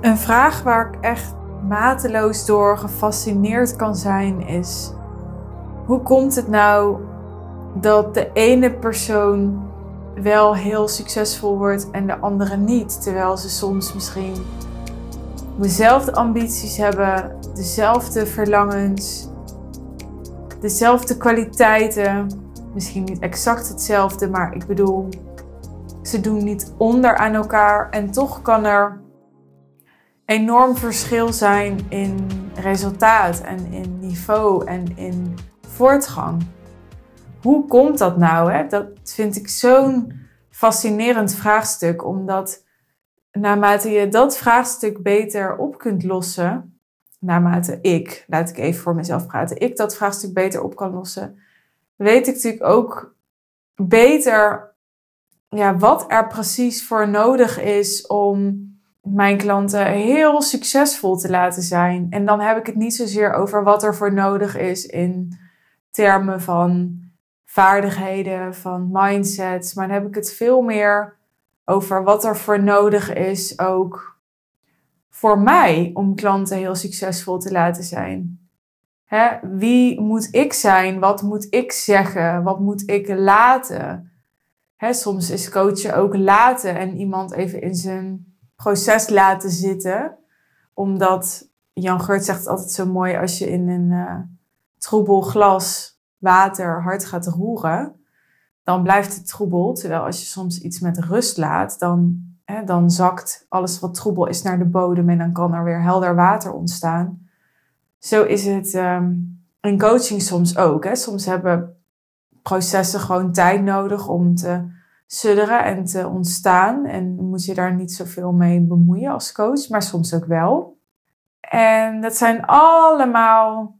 Een vraag waar ik echt mateloos door gefascineerd kan zijn is: hoe komt het nou dat de ene persoon wel heel succesvol wordt en de andere niet? Terwijl ze soms misschien dezelfde ambities hebben, dezelfde verlangens, dezelfde kwaliteiten. Misschien niet exact hetzelfde, maar ik bedoel, ze doen niet onder aan elkaar en toch kan er enorm verschil zijn in resultaat en in niveau en in voortgang. Hoe komt dat nou? Hè? Dat vind ik zo'n fascinerend vraagstuk, omdat naarmate je dat vraagstuk beter op kunt lossen, naarmate ik, laat ik even voor mezelf praten, ik dat vraagstuk beter op kan lossen, weet ik natuurlijk ook beter ja, wat er precies voor nodig is om mijn klanten heel succesvol te laten zijn. En dan heb ik het niet zozeer over wat er voor nodig is in termen van vaardigheden, van mindsets, maar dan heb ik het veel meer over wat er voor nodig is ook voor mij om klanten heel succesvol te laten zijn. Hè? Wie moet ik zijn? Wat moet ik zeggen? Wat moet ik laten? Hè, soms is coachen ook laten en iemand even in zijn proces laten zitten. Omdat Jan Geurt zegt altijd zo mooi: als je in een uh, troebel glas water hard gaat roeren, dan blijft het troebel. Terwijl als je soms iets met rust laat, dan, hè, dan zakt alles wat troebel is naar de bodem en dan kan er weer helder water ontstaan. Zo is het um, in coaching soms ook. Hè. Soms hebben processen gewoon tijd nodig om te sudderen en te ontstaan. En moet je daar niet zoveel mee bemoeien als coach, maar soms ook wel. En dat zijn allemaal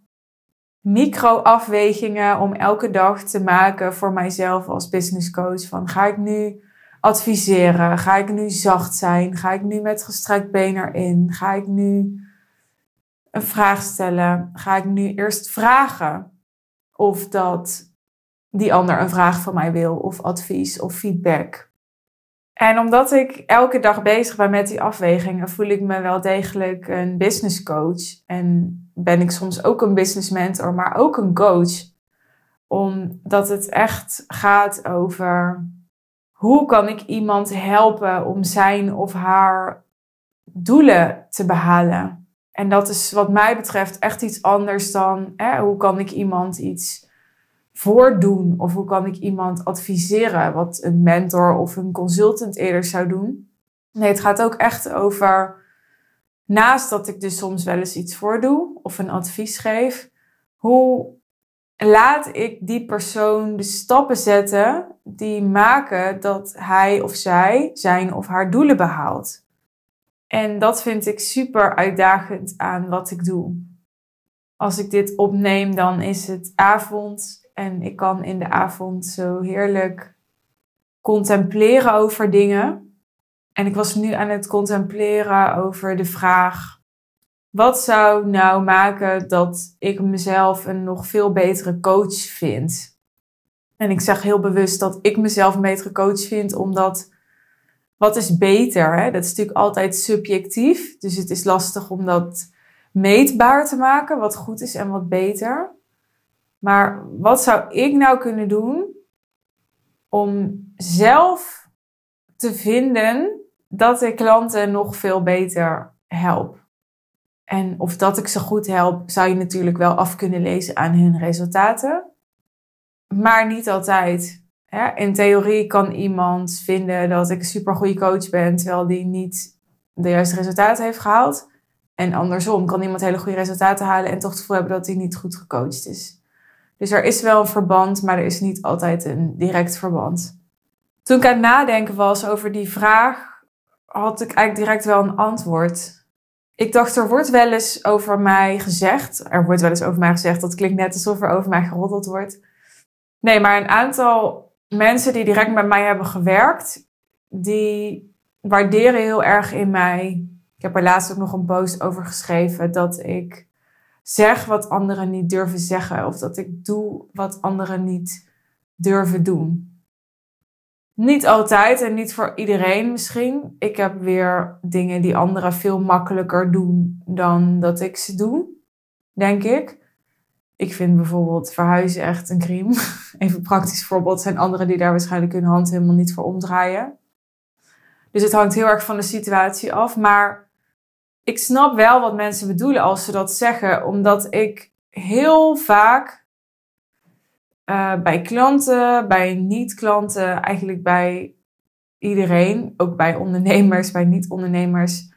micro-afwegingen om elke dag te maken voor mijzelf als business coach. Van ga ik nu adviseren? Ga ik nu zacht zijn? Ga ik nu met gestrekt been erin? Ga ik nu een vraag stellen? Ga ik nu eerst vragen of dat die ander een vraag van mij wil, of advies of feedback. En omdat ik elke dag bezig ben met die afwegingen, voel ik me wel degelijk een business coach. En ben ik soms ook een business mentor, maar ook een coach. Omdat het echt gaat over hoe kan ik iemand helpen om zijn of haar doelen te behalen. En dat is wat mij betreft echt iets anders dan hè, hoe kan ik iemand iets voordoen? Of hoe kan ik iemand adviseren wat een mentor of een consultant eerder zou doen? Nee, het gaat ook echt over, naast dat ik dus soms wel eens iets voordoe of een advies geef, hoe laat ik die persoon de stappen zetten die maken dat hij of zij zijn of haar doelen behaalt? En dat vind ik super uitdagend aan wat ik doe. Als ik dit opneem, dan is het avond en ik kan in de avond zo heerlijk contempleren over dingen. En ik was nu aan het contempleren over de vraag: wat zou nou maken dat ik mezelf een nog veel betere coach vind? En ik zeg heel bewust dat ik mezelf een betere coach vind, omdat wat is beter? Hè? Dat is natuurlijk altijd subjectief. Dus het is lastig om dat meetbaar te maken, wat goed is en wat beter. Maar wat zou ik nou kunnen doen om zelf te vinden dat ik klanten nog veel beter help? En of dat ik ze goed help, zou je natuurlijk wel af kunnen lezen aan hun resultaten. Maar niet altijd. In theorie kan iemand vinden dat ik een supergoeie coach ben, terwijl die niet de juiste resultaten heeft gehaald. En andersom kan iemand hele goede resultaten halen en toch het gevoel hebben dat hij niet goed gecoacht is. Dus er is wel een verband, maar er is niet altijd een direct verband. Toen ik aan het nadenken was over die vraag, had ik eigenlijk direct wel een antwoord. Ik dacht, er wordt wel eens over mij gezegd. Er wordt wel eens over mij gezegd. Dat klinkt net alsof er over mij geroddeld wordt. Nee, maar een aantal mensen die direct met mij hebben gewerkt, die waarderen heel erg in mij. Ik heb er laatst ook nog een post over geschreven dat ik zeg wat anderen niet durven zeggen of dat ik doe wat anderen niet durven doen. Niet altijd en niet voor iedereen misschien. Ik heb weer dingen die anderen veel makkelijker doen dan dat ik ze doe, denk ik. Ik vind bijvoorbeeld verhuizen echt een crime. Even praktisch voorbeeld zijn anderen die daar waarschijnlijk hun hand helemaal niet voor omdraaien. Dus het hangt heel erg van de situatie af. Maar ik snap wel wat mensen bedoelen als ze dat zeggen, omdat ik heel vaak uh, bij klanten, bij niet-klanten, eigenlijk bij iedereen, ook bij ondernemers, bij niet-ondernemers.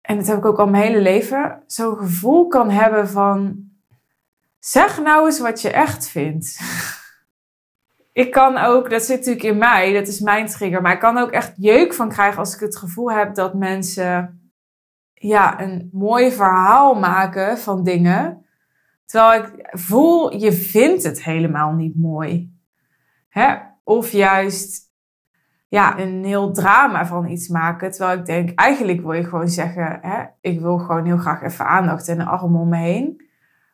En dat heb ik ook al mijn hele leven, zo'n gevoel kan hebben van, zeg nou eens wat je echt vindt. ik kan ook, dat zit natuurlijk in mij, dat is mijn trigger, maar ik kan ook echt jeuk van krijgen als ik het gevoel heb dat mensen ja, een mooi verhaal maken van dingen. Terwijl ik voel, je vindt het helemaal niet mooi. Hè? Of juist ja, een heel drama van iets maken. Terwijl ik denk, eigenlijk wil je gewoon zeggen, hè, ik wil gewoon heel graag even aandacht en een arm om me heen.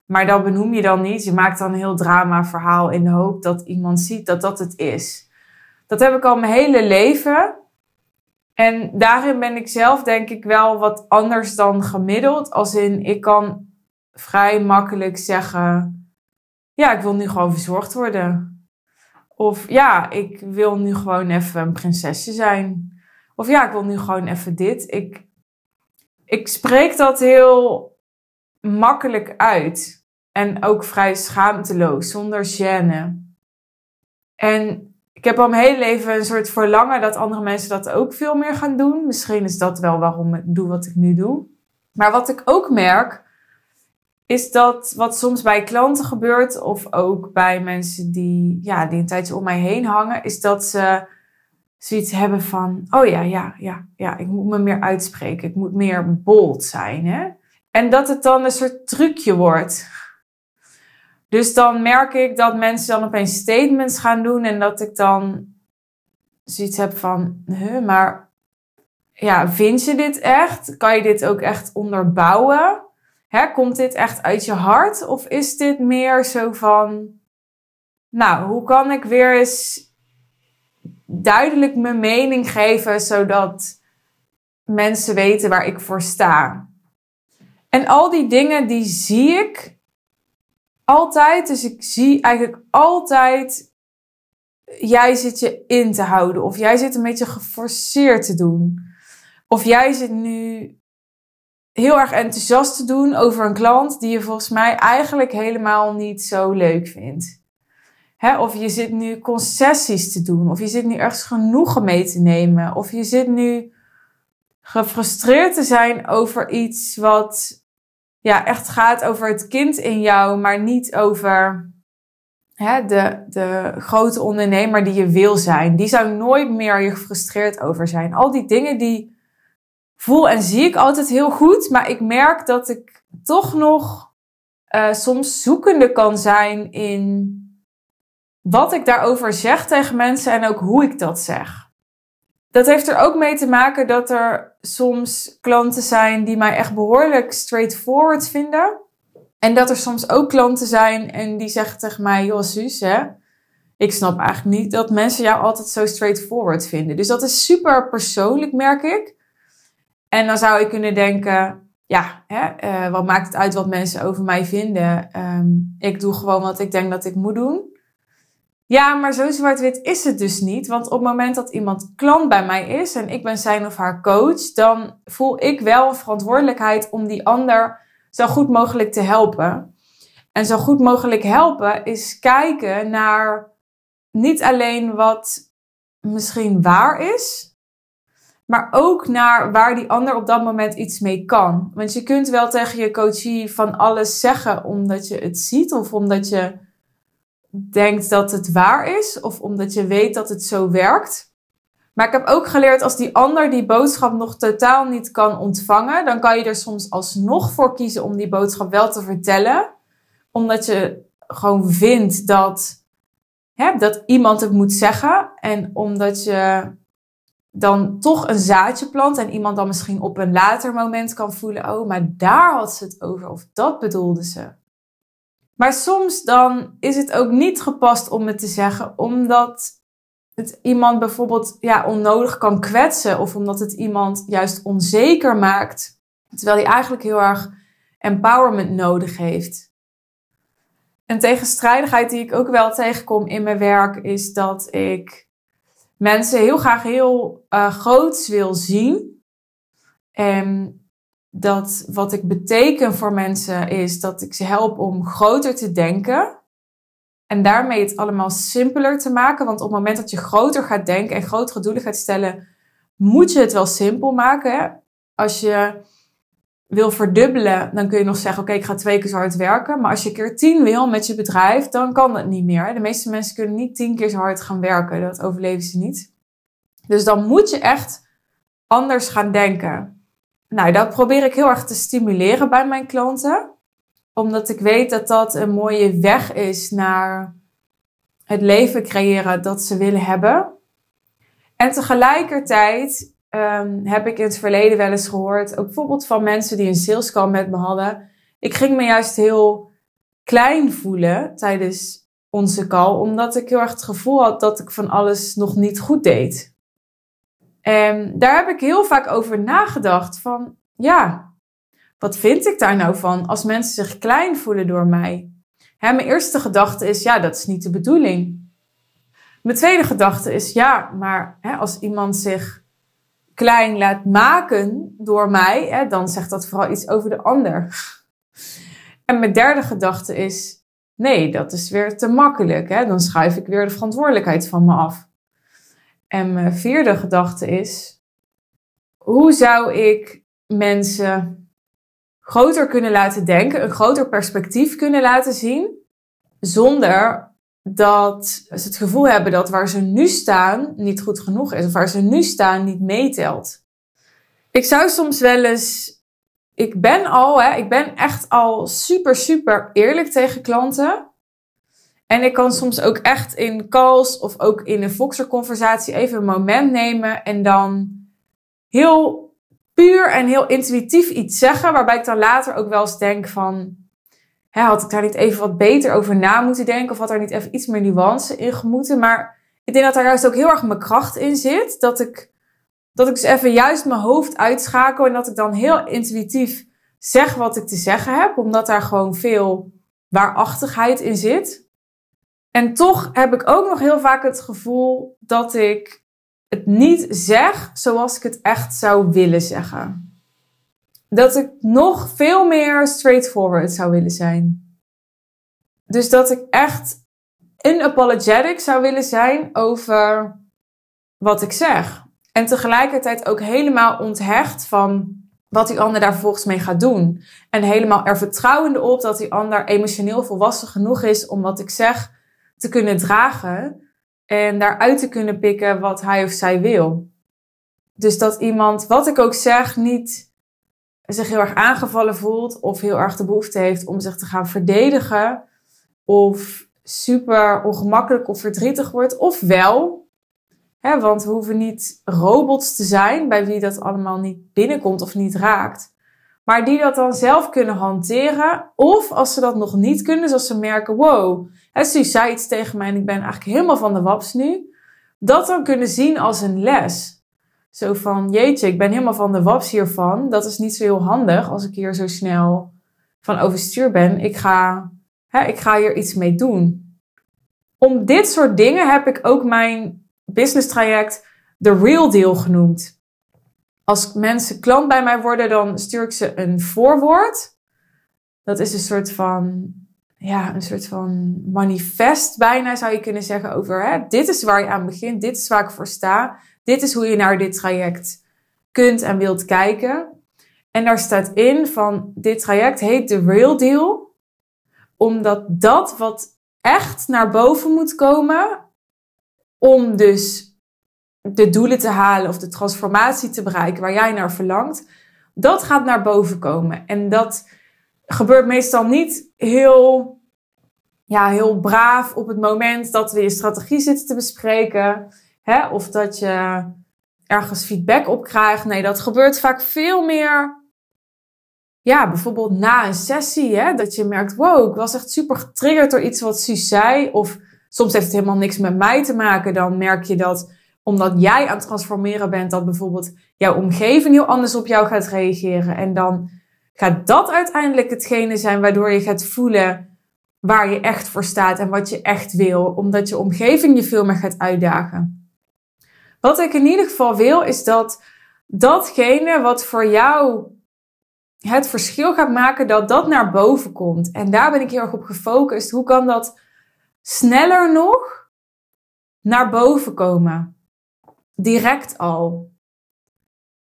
Maar dat benoem je dan niet. Je maakt dan een heel drama verhaal in de hoop dat iemand ziet dat dat het is. Dat heb ik al mijn hele leven. En daarin ben ik zelf denk ik wel wat anders dan gemiddeld. Als in, ik kan vrij makkelijk zeggen: Ja, ik wil nu gewoon verzorgd worden. Of ja, ik wil nu gewoon even een prinsesje zijn. Of ja, ik wil nu gewoon even dit. Ik, ik spreek dat heel makkelijk uit. En ook vrij schaamteloos, zonder gêne. En ik heb al mijn hele leven een soort verlangen dat andere mensen dat ook veel meer gaan doen. Misschien is dat wel waarom ik doe wat ik nu doe. Maar wat ik ook merk, is dat wat soms bij klanten gebeurt, of ook bij mensen die, ja, die een tijdje om mij heen hangen, is dat ze zoiets hebben van: oh ja, ja, ja, ja, ik moet me meer uitspreken, ik moet meer bold zijn. Hè? En dat het dan een soort trucje wordt. Dus dan merk ik dat mensen dan opeens statements gaan doen en dat ik dan zoiets heb van: huh, maar ja, vind je dit echt? Kan je dit ook echt onderbouwen? Hè, komt dit echt uit je hart? Of is dit meer zo van, nou, hoe kan ik weer eens duidelijk mijn mening geven, zodat mensen weten waar ik voor sta? En al die dingen, die zie ik altijd. Dus ik zie eigenlijk altijd, jij zit je in te houden. Of jij zit een beetje geforceerd te doen. Of jij zit nu heel erg enthousiast te doen over een klant die je volgens mij eigenlijk helemaal niet zo leuk vindt. Hè, of je zit nu concessies te doen, of je zit nu ergens genoegen mee te nemen, of je zit nu gefrustreerd te zijn over iets wat ja, echt gaat over het kind in jou, maar niet over hè, de, de grote ondernemer die je wil zijn. Die zou nooit meer je gefrustreerd over zijn. Al die dingen die voel en zie ik altijd heel goed. Maar ik merk dat ik toch nog uh, soms zoekende kan zijn in wat ik daarover zeg tegen mensen en ook hoe ik dat zeg. Dat heeft er ook mee te maken dat er soms klanten zijn die mij echt behoorlijk straightforward vinden. En dat er soms ook klanten zijn en die zeggen tegen mij, joh Suus, hè, ik snap eigenlijk niet dat mensen jou altijd zo straightforward vinden. Dus dat is super persoonlijk, merk ik. En dan zou ik kunnen denken, ja, hè, uh, wat maakt het uit wat mensen over mij vinden? Um, ik doe gewoon wat ik denk dat ik moet doen. Ja, maar zo zwart-wit is het dus niet. Want op het moment dat iemand klant bij mij is en ik ben zijn of haar coach, dan voel ik wel een verantwoordelijkheid om die ander zo goed mogelijk te helpen. En zo goed mogelijk helpen is kijken naar niet alleen wat misschien waar is, maar ook naar waar die ander op dat moment iets mee kan. Want je kunt wel tegen je coachie van alles zeggen omdat je het ziet of omdat je denkt dat het waar is of omdat je weet dat het zo werkt. Maar ik heb ook geleerd als die ander die boodschap nog totaal niet kan ontvangen, dan kan je er soms alsnog voor kiezen om die boodschap wel te vertellen, omdat je gewoon vindt dat, hè, dat iemand het moet zeggen en omdat je dan toch een zaadje plant en iemand dan misschien op een later moment kan voelen, oh, maar daar had ze het over of dat bedoelde ze. Maar soms dan is het ook niet gepast om het te zeggen, omdat het iemand bijvoorbeeld ja, onnodig kan kwetsen of omdat het iemand juist onzeker maakt, terwijl hij eigenlijk heel erg empowerment nodig heeft. Een tegenstrijdigheid die ik ook wel tegenkom in mijn werk is dat ik mensen heel graag heel uh, groots wil zien. En dat wat ik beteken voor mensen is dat ik ze help om groter te denken. En daarmee het allemaal simpeler te maken. Want op het moment dat je groter gaat denken en grotere doelen gaat stellen, moet je het wel simpel maken. Hè? Als je wil verdubbelen, dan kun je nog zeggen: Oké, ik ga twee keer zo hard werken. Maar als je keer tien wil met je bedrijf, dan kan dat niet meer. De meeste mensen kunnen niet tien keer zo hard gaan werken. Dat overleven ze niet. Dus dan moet je echt anders gaan denken. Nou, dat probeer ik heel erg te stimuleren bij mijn klanten. Omdat ik weet dat dat een mooie weg is naar het leven creëren dat ze willen hebben. En tegelijkertijd um, heb ik in het verleden wel eens gehoord, ook bijvoorbeeld van mensen die een salescall met me hadden. Ik ging me juist heel klein voelen tijdens onze call, omdat ik heel erg het gevoel had dat ik van alles nog niet goed deed. En daar heb ik heel vaak over nagedacht van, ja, wat vind ik daar nou van als mensen zich klein voelen door mij? Hè, mijn eerste gedachte is, ja, dat is niet de bedoeling. Mijn tweede gedachte is, ja, maar hè, als iemand zich klein laat maken door mij, hè, dan zegt dat vooral iets over de ander. En mijn derde gedachte is: nee, dat is weer te makkelijk. Dan schuif ik weer de verantwoordelijkheid van me af. En mijn vierde gedachte is: hoe zou ik mensen groter kunnen laten denken, een groter perspectief kunnen laten zien, zonder dat ze het gevoel hebben dat waar ze nu staan niet goed genoeg is. Of waar ze nu staan niet meetelt. Ik zou soms wel eens. Ik ben al, hè, ik ben echt al super, super eerlijk tegen klanten. En ik kan soms ook echt in calls of ook in een Voxer-conversatie even een moment nemen en dan heel puur en heel intuïtief iets zeggen, waarbij ik dan later ook wel eens denk van, hè, had ik daar niet even wat beter over na moeten denken? Of had er niet even iets meer nuance in gemoeten? Maar ik denk dat daar juist ook heel erg mijn kracht in zit. Dat ik, dat ik dus even juist mijn hoofd uitschakel en dat ik dan heel intuïtief zeg wat ik te zeggen heb. Omdat daar gewoon veel waarachtigheid in zit. En toch heb ik ook nog heel vaak het gevoel dat ik het niet zeg zoals ik het echt zou willen zeggen dat ik nog veel meer straightforward zou willen zijn. Dus dat ik echt unapologetic zou willen zijn over wat ik zeg. En tegelijkertijd ook helemaal onthecht van wat die ander daar volgens mee gaat doen. En helemaal er vertrouwende op dat die ander emotioneel volwassen genoeg is om wat ik zeg te kunnen dragen. En daaruit te kunnen pikken wat hij of zij wil. Dus dat iemand, wat ik ook zeg, niet zich heel erg aangevallen voelt of heel erg de behoefte heeft om zich te gaan verdedigen of super ongemakkelijk of verdrietig wordt, of wel. Want we hoeven niet robots te zijn bij wie dat allemaal niet binnenkomt of niet raakt. Maar die dat dan zelf kunnen hanteren. Of als ze dat nog niet kunnen, zoals ze merken, wow, hè, ze zei iets tegen mij en ik ben eigenlijk helemaal van de waps nu. Dat dan kunnen zien als een les. Zo van, jeetje, ik ben helemaal van de waps hiervan. Dat is niet zo heel handig als ik hier zo snel van overstuur ben. Ik ga, hè, ik ga hier iets mee doen. Om dit soort dingen heb ik ook mijn business traject de real deal genoemd. Als mensen klant bij mij worden, dan stuur ik ze een voorwoord. Dat is een soort van, ja, een soort van manifest bijna zou je kunnen zeggen over, hè, dit is waar je aan begint, dit is waar ik voor sta. Dit is hoe je naar dit traject kunt en wilt kijken. En daar staat in van dit traject heet de Real Deal. Omdat dat wat echt naar boven moet komen om dus de doelen te halen of de transformatie te bereiken waar jij naar verlangt, dat gaat naar boven komen. En dat gebeurt meestal niet heel, ja, heel braaf op het moment dat we je strategie zitten te bespreken. Hè? Of dat je ergens feedback op krijgt. Nee, dat gebeurt vaak veel meer. Ja, bijvoorbeeld na een sessie, hè, dat je merkt: wow, ik was echt super getriggerd door iets wat Suus zei. Of Soms heeft het helemaal niks met mij te maken. Dan merk je dat omdat jij aan het transformeren bent, dat bijvoorbeeld jouw omgeving heel anders op jou gaat reageren. En dan gaat dat uiteindelijk hetgene zijn waardoor je gaat voelen waar je echt voor staat en wat je echt wil, omdat je omgeving je veel meer gaat uitdagen. Wat ik in ieder geval wil, is dat datgene wat voor jou het verschil gaat maken, dat dat naar boven komt. En daar ben ik heel erg op gefocust. Hoe kan dat sneller nog naar boven komen? Direct al.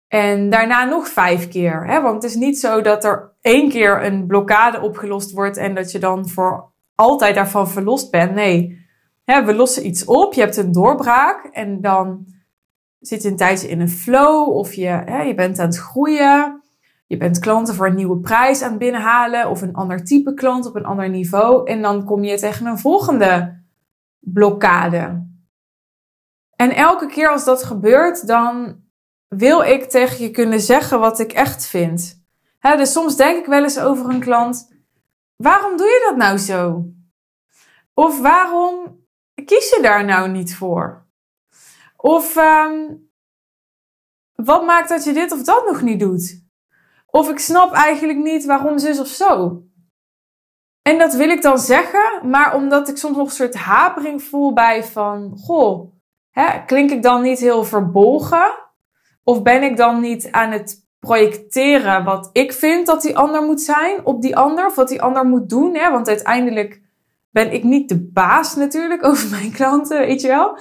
En daarna nog vijf keer. Hè? Want het is niet zo dat er één keer een blokkade opgelost wordt en dat je dan voor altijd daarvan verlost bent. Nee, hè, we lossen iets op, je hebt een doorbraak en dan zit je een tijdje in een flow of je, hè, je bent aan het groeien. Je bent klanten voor een nieuwe prijs aan het binnenhalen of een ander type klant op een ander niveau. En dan kom je tegen een volgende blokkade. En elke keer als dat gebeurt, dan wil ik tegen je kunnen zeggen wat ik echt vind. dus soms denk ik wel eens over een klant: waarom doe je dat nou zo? Of waarom kies je daar nou niet voor? Of ehm, wat maakt dat je dit of dat nog niet doet? Of ik snap eigenlijk niet waarom zus of zo. En dat wil ik dan zeggen, maar omdat ik soms nog een soort hapering voel bij van, goh, hè, klink ik dan niet heel verbolgen? Of ben ik dan niet aan het projecteren wat ik vind dat die ander moet zijn op die ander, of wat die ander moet doen? Hè? Want uiteindelijk ben ik niet de baas natuurlijk over mijn klanten, weet je wel.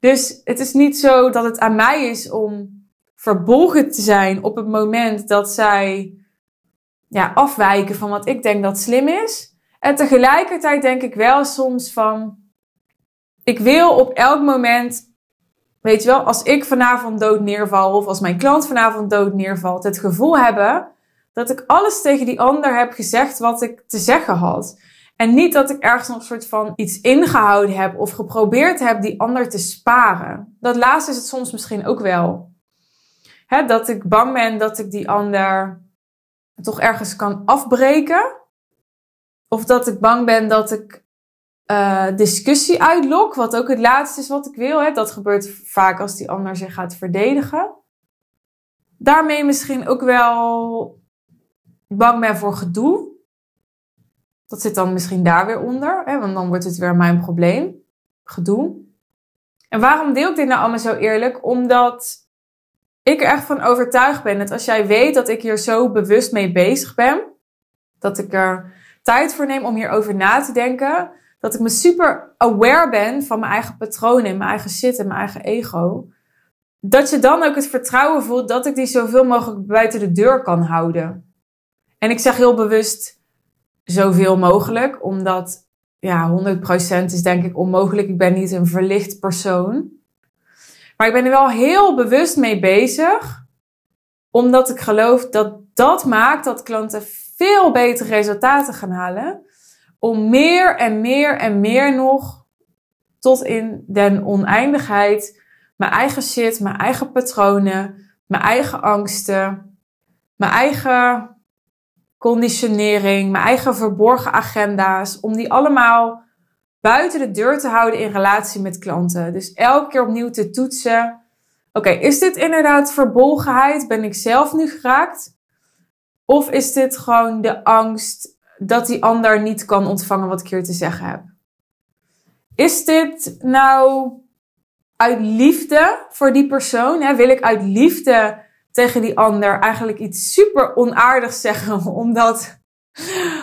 Dus het is niet zo dat het aan mij is om verbolgen te zijn op het moment dat zij ja, afwijken van wat ik denk dat slim is. En tegelijkertijd denk ik wel soms van, ik wil op elk moment, weet je wel, als ik vanavond dood neerval of als mijn klant vanavond dood neervalt, het gevoel hebben dat ik alles tegen die ander heb gezegd wat ik te zeggen had. En niet dat ik ergens nog een soort van iets ingehouden heb of geprobeerd heb die ander te sparen. Dat laatste is het soms misschien ook wel dat ik bang ben dat ik die ander toch ergens kan afbreken. Of dat ik bang ben dat ik uh, discussie uitlok, wat ook het laatste is wat ik wil. Hè. Dat gebeurt vaak als die ander zich gaat verdedigen. Daarmee misschien ook wel bang ben voor gedoe. Dat zit dan misschien daar weer onder, hè, want dan wordt het weer mijn probleem. Gedoe. En waarom deel ik dit nou allemaal zo eerlijk? Omdat ik er echt van overtuigd ben dat als jij weet dat ik hier zo bewust mee bezig ben, dat ik er tijd voor neem om hierover na te denken, dat ik me super aware ben van mijn eigen patronen mijn eigen shit en mijn eigen ego, dat je dan ook het vertrouwen voelt dat ik die zoveel mogelijk buiten de deur kan houden. En ik zeg heel bewust zoveel mogelijk, omdat ja, 100% is denk ik onmogelijk. Ik ben niet een verlicht persoon. Maar ik ben er wel heel bewust mee bezig. Omdat ik geloof dat dat maakt dat klanten veel betere resultaten gaan halen. Om meer en meer en meer nog tot in den oneindigheid mijn eigen shit, mijn eigen patronen, mijn eigen angsten, mijn eigen conditionering, mijn eigen verborgen agenda's, om die allemaal buiten de deur te houden in relatie met klanten. Dus elke keer opnieuw te toetsen. Oké, is dit inderdaad verbolgenheid? Ben ik zelf nu geraakt? Of is dit gewoon de angst dat die ander niet kan ontvangen wat ik hier te zeggen heb? Is dit nou uit liefde voor die persoon? Hè? Wil ik uit liefde tegen die ander eigenlijk iets super onaardigs zeggen, omdat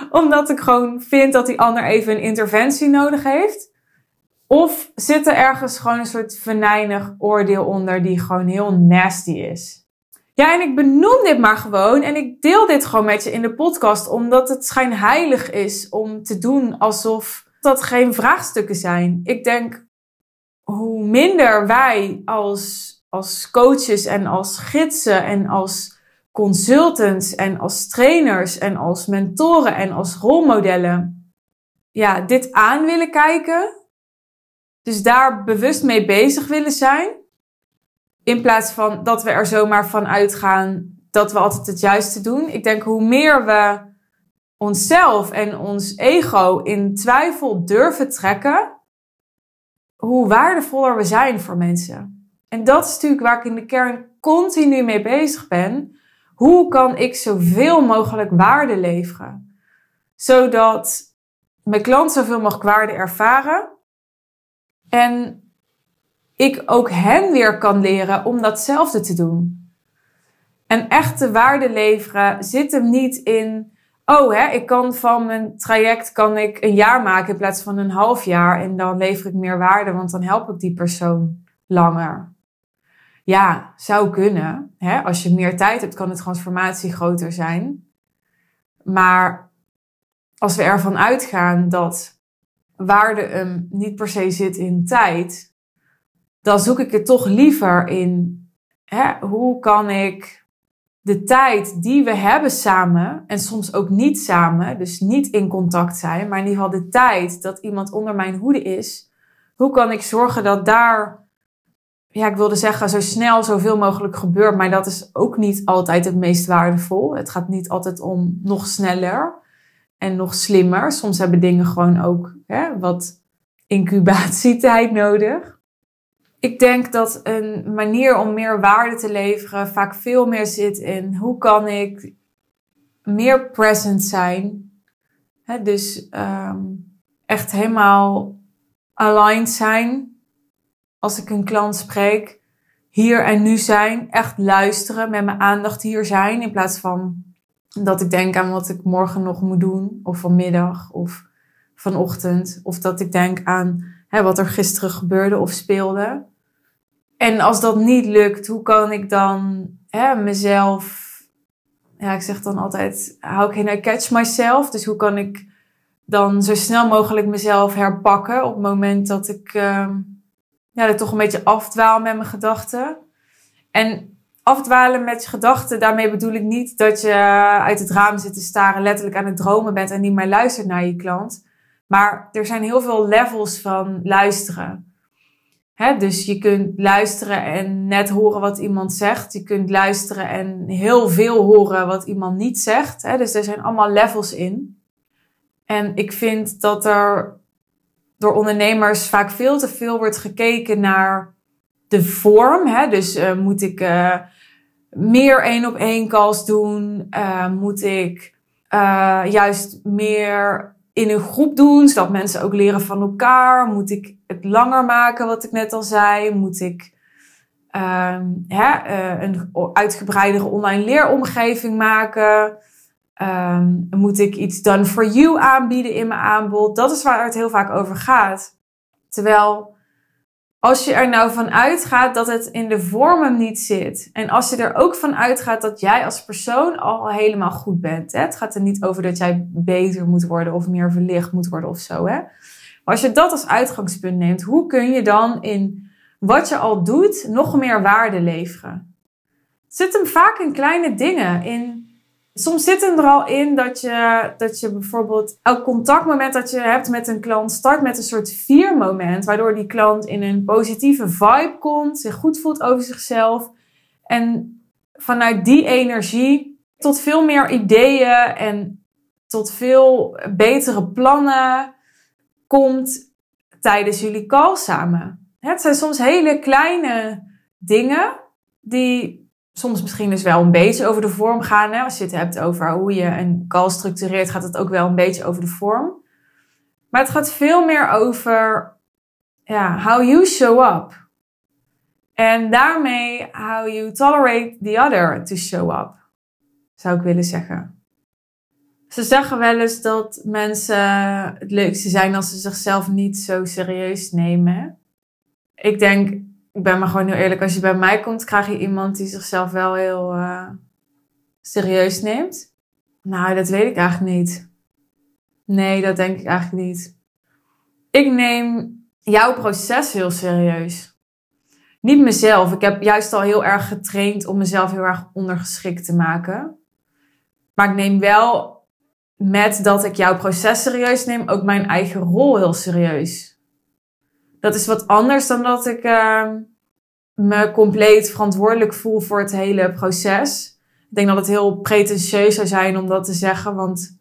omdat ik gewoon vind dat die ander even een interventie nodig heeft. Of zit er ergens gewoon een soort venijnig oordeel onder die gewoon heel nasty is. Ja, en ik benoem dit maar gewoon en ik deel dit gewoon met je in de podcast, omdat het schijnheilig is om te doen alsof dat geen vraagstukken zijn. Ik denk, hoe minder wij als, als coaches en als gidsen en als consultants en als trainers en als mentoren en als rolmodellen ja, dit aan willen kijken. Dus daar bewust mee bezig willen zijn. In plaats van dat we er zomaar van uitgaan dat we altijd het juiste doen. Ik denk hoe meer we onszelf en ons ego in twijfel durven trekken, hoe waardevoller we zijn voor mensen. En dat is natuurlijk waar ik in de kern continu mee bezig ben. Hoe kan ik zoveel mogelijk waarde leveren? Zodat mijn klant zoveel mogelijk waarde ervaren. En ik ook hen weer kan leren om datzelfde te doen. En echte waarde leveren zit hem niet in, oh hè, ik kan van mijn traject kan ik een jaar maken in plaats van een half jaar en dan lever ik meer waarde, want dan help ik die persoon langer. Ja, zou kunnen. Hè? Als je meer tijd hebt, kan de transformatie groter zijn. Maar als we ervan uitgaan dat waarde hem niet per se zit in tijd, dan zoek ik het toch liever in hè, hoe kan ik de tijd die we hebben samen, en soms ook niet samen, dus niet in contact zijn, maar in ieder geval de tijd dat iemand onder mijn hoede is, hoe kan ik zorgen dat daar, ja, ik wilde zeggen, zo snel zoveel mogelijk gebeurt, maar dat is ook niet altijd het meest waardevol. Het gaat niet altijd om nog sneller en nog slimmer. Soms hebben dingen gewoon ook hè, wat incubatietijd nodig. Ik denk dat een manier om meer waarde te leveren vaak veel meer zit in hoe kan ik meer present zijn. Dus um, echt helemaal aligned zijn als ik een klant spreek. Hier en nu zijn, echt luisteren, met mijn aandacht hier zijn in plaats van dat ik denk aan wat ik morgen nog moet doen, of vanmiddag, of vanochtend. Of dat ik denk aan wat er gisteren gebeurde of speelde. En als dat niet lukt, hoe kan ik dan hè, mezelf. Ja, ik zeg dan altijd: how can I catch myself? Dus hoe kan ik dan zo snel mogelijk mezelf herpakken op het moment dat ik, uh, ja, dat toch een beetje afdwaal met mijn gedachten. En afdwalen met je gedachten, daarmee bedoel ik niet dat je uit het raam zit te staren, letterlijk aan het dromen bent en niet meer luistert naar je klant. Maar er zijn heel veel levels van luisteren. Dus je kunt luisteren en net horen wat iemand zegt. Je kunt luisteren en heel veel horen wat iemand niet zegt. Dus er zijn allemaal levels in. En ik vind dat er door ondernemers vaak veel te veel wordt gekeken naar de vorm. Dus uh, moet ik uh, meer één op één calls doen? Uh, moet ik juist meer in een groep doen, zodat mensen ook leren van elkaar? Moet ik het langer maken, wat ik net al zei? Moet ik ehm, hè, een uitgebreidere online leeromgeving maken? Um, moet ik iets done for you aanbieden in mijn aanbod? Dat is waar het heel vaak over gaat. Terwijl als je er nou van uitgaat dat het in de vormen niet zit. En als je er ook van uitgaat dat jij als persoon al helemaal goed bent. Hè? Het gaat er niet over dat jij beter moet worden of meer verlicht moet worden of zo. Hè? Maar als je dat als uitgangspunt neemt, hoe kun je dan in wat je al doet nog meer waarde leveren? Het zit hem vaak in kleine dingen. In Soms zit er al in dat je, dat je bijvoorbeeld elk contactmoment dat je hebt met een klant start met een soort viermoment, waardoor die klant in een positieve vibe komt, zich goed voelt over zichzelf. En vanuit die energie tot veel meer ideeën en tot veel betere plannen komt tijdens jullie call samen. Het zijn soms hele kleine dingen die soms misschien dus wel een beetje over de vorm gaan. Hè? Als je het hebt over hoe je een call structureert, gaat het ook wel een beetje over de vorm. Maar het gaat veel meer over ja, how you show up. En daarmee how you tolerate the other to show up, zou ik willen zeggen. Ze zeggen wel eens dat mensen het leukste zijn als ze zichzelf niet zo serieus nemen. Ik denk, ik ben maar gewoon heel eerlijk. Als je bij mij komt, krijg je iemand die zichzelf wel heel uh, serieus neemt. Nou, dat weet ik eigenlijk niet. Nee, dat denk ik eigenlijk niet. Ik neem jouw proces heel serieus. Niet mezelf. Ik heb juist al heel erg getraind om mezelf heel erg ondergeschikt te maken. Maar ik neem wel met dat ik jouw proces serieus neem, ook mijn eigen rol heel serieus dat is wat anders dan dat ik uh, me compleet verantwoordelijk voel voor het hele proces. Ik denk dat het heel pretentieus zou zijn om dat te zeggen, want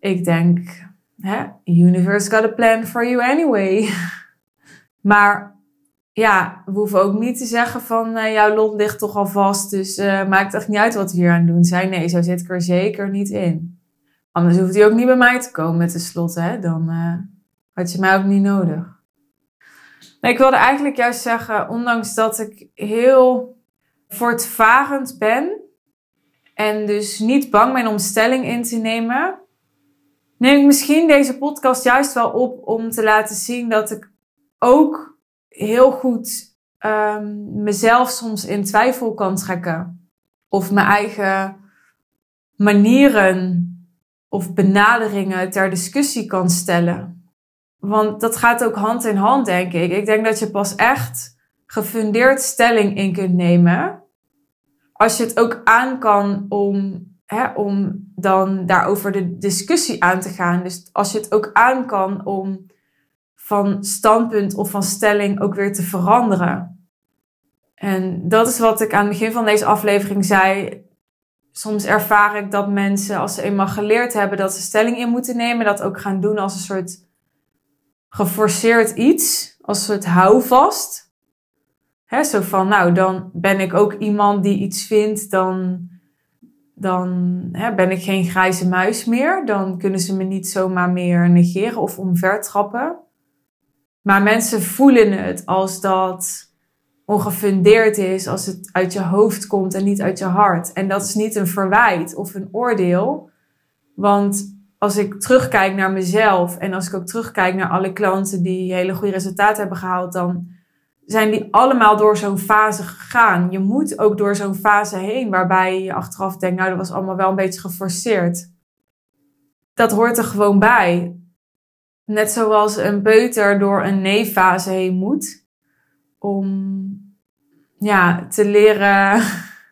ik denk, hè, universe got a plan for you anyway. Maar ja, we hoeven ook niet te zeggen van uh, jouw lot ligt toch al vast, dus uh, maakt echt niet uit wat we hier aan doen zijn. Nee, zo zit ik er zeker niet in. Anders hoeft hij ook niet bij mij te komen met de slot, hè? Dan uh, had je mij ook niet nodig. Ik wilde eigenlijk juist zeggen, ondanks dat ik heel voortvarend ben en dus niet bang ben om stelling in te nemen, neem ik misschien deze podcast juist wel op om te laten zien dat ik ook heel goed um, mezelf soms in twijfel kan trekken. Of mijn eigen manieren of benaderingen ter discussie kan stellen. Want dat gaat ook hand in hand, denk ik. Ik denk dat je pas echt gefundeerd stelling in kunt nemen. Als je het ook aan kan om, hè, om dan daarover de discussie aan te gaan. Dus als je het ook aan kan om van standpunt of van stelling ook weer te veranderen. En dat is wat ik aan het begin van deze aflevering zei. Soms ervaar ik dat mensen, als ze eenmaal geleerd hebben dat ze stelling in moeten nemen, dat ook gaan doen als een soort geforceerd iets, als soort houvast. He, zo van, nou, dan ben ik ook iemand die iets vindt, dan, dan ben ik geen grijze muis meer. Dan kunnen ze me niet zomaar meer negeren of omvertrappen. Maar mensen voelen het als dat ongefundeerd is, als het uit je hoofd komt en niet uit je hart. En dat is niet een verwijt of een oordeel. Want als ik terugkijk naar mezelf en als ik ook terugkijk naar alle klanten die hele goede resultaten hebben gehaald, dan zijn die allemaal door zo'n fase gegaan. Je moet ook door zo'n fase heen waarbij je achteraf denkt, nou dat was allemaal wel een beetje geforceerd. Dat hoort er gewoon bij. Net zoals een peuter door een nee-fase heen moet. Om ja, te leren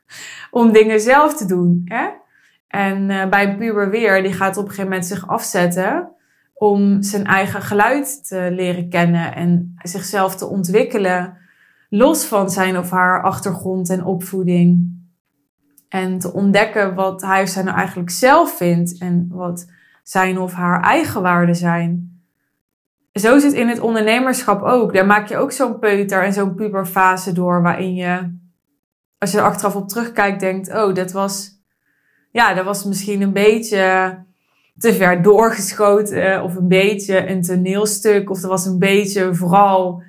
om dingen zelf te doen. Hè? En uh, bij een puber weer, die gaat op een gegeven moment zich afzetten om zijn eigen geluid te leren kennen en zichzelf te ontwikkelen, los van zijn of haar achtergrond en opvoeding. En te ontdekken wat hij of zij nou eigenlijk zelf vindt en wat zijn of haar eigen waarden zijn zo zit in het ondernemerschap ook. Daar maak je ook zo'n peuter en zo'n puberfase door, waarin je, als je er achteraf op terugkijkt, denkt: oh, dat was, ja, dat was misschien een beetje te ver doorgeschoten, of een beetje een toneelstuk, of dat was een beetje vooral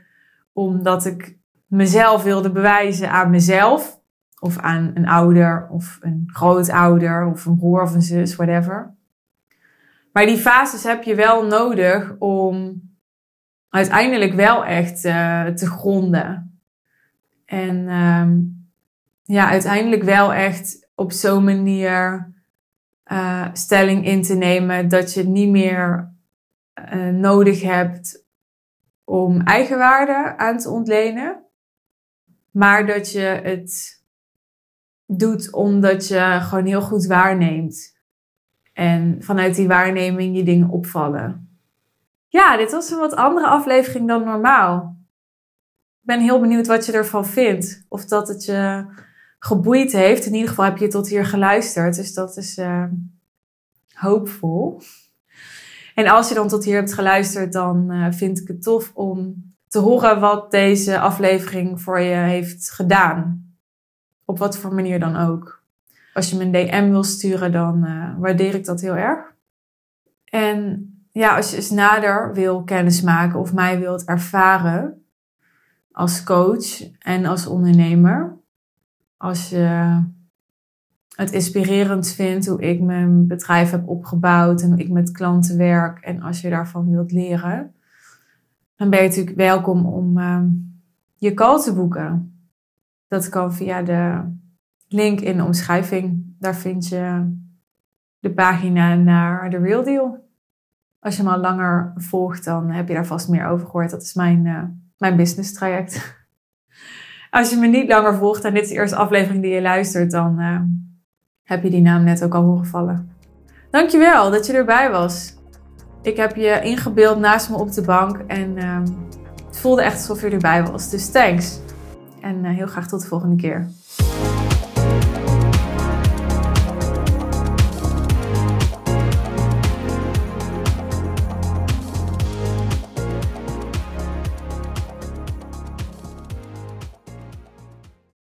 omdat ik mezelf wilde bewijzen aan mezelf, of aan een ouder, of een grootouder, of een broer of een zus, whatever. Maar die fases heb je wel nodig om uiteindelijk wel echt uh, te gronden. En um, ja, uiteindelijk wel echt op zo'n manier uh, stelling in te nemen dat je het niet meer uh, nodig hebt om eigenwaarde aan te ontlenen. Maar dat je het doet omdat je gewoon heel goed waarneemt. En vanuit die waarneming je dingen opvallen. Ja, dit was een wat andere aflevering dan normaal. Ik ben heel benieuwd wat je ervan vindt. Of dat het je geboeid heeft. In ieder geval heb je tot hier geluisterd. Dus dat is uh, hoopvol. En als je dan tot hier hebt geluisterd, dan uh, vind ik het tof om te horen wat deze aflevering voor je heeft gedaan. Op wat voor manier dan ook. Als je me een DM wil sturen, dan uh, waardeer ik dat heel erg. En ja, als je eens nader wil kennismaken of mij wilt ervaren als coach en als ondernemer. Als je het inspirerend vindt hoe ik mijn bedrijf heb opgebouwd en hoe ik met klanten werk en als je daarvan wilt leren, dan ben je natuurlijk welkom om uh, je call te boeken. Dat kan via de link in de omschrijving. Daar vind je de pagina naar de Real Deal. Als je me al langer volgt, dan heb je daar vast meer over gehoord. Dat is mijn, uh, mijn business traject. Als je me niet langer volgt en dit is de eerste aflevering die je luistert, dan uh, heb je die naam net ook al horen vallen. Dankjewel dat je erbij was. Ik heb je ingebeeld naast me op de bank en uh, het voelde echt alsof je erbij was. Dus thanks. En heel graag tot de volgende keer.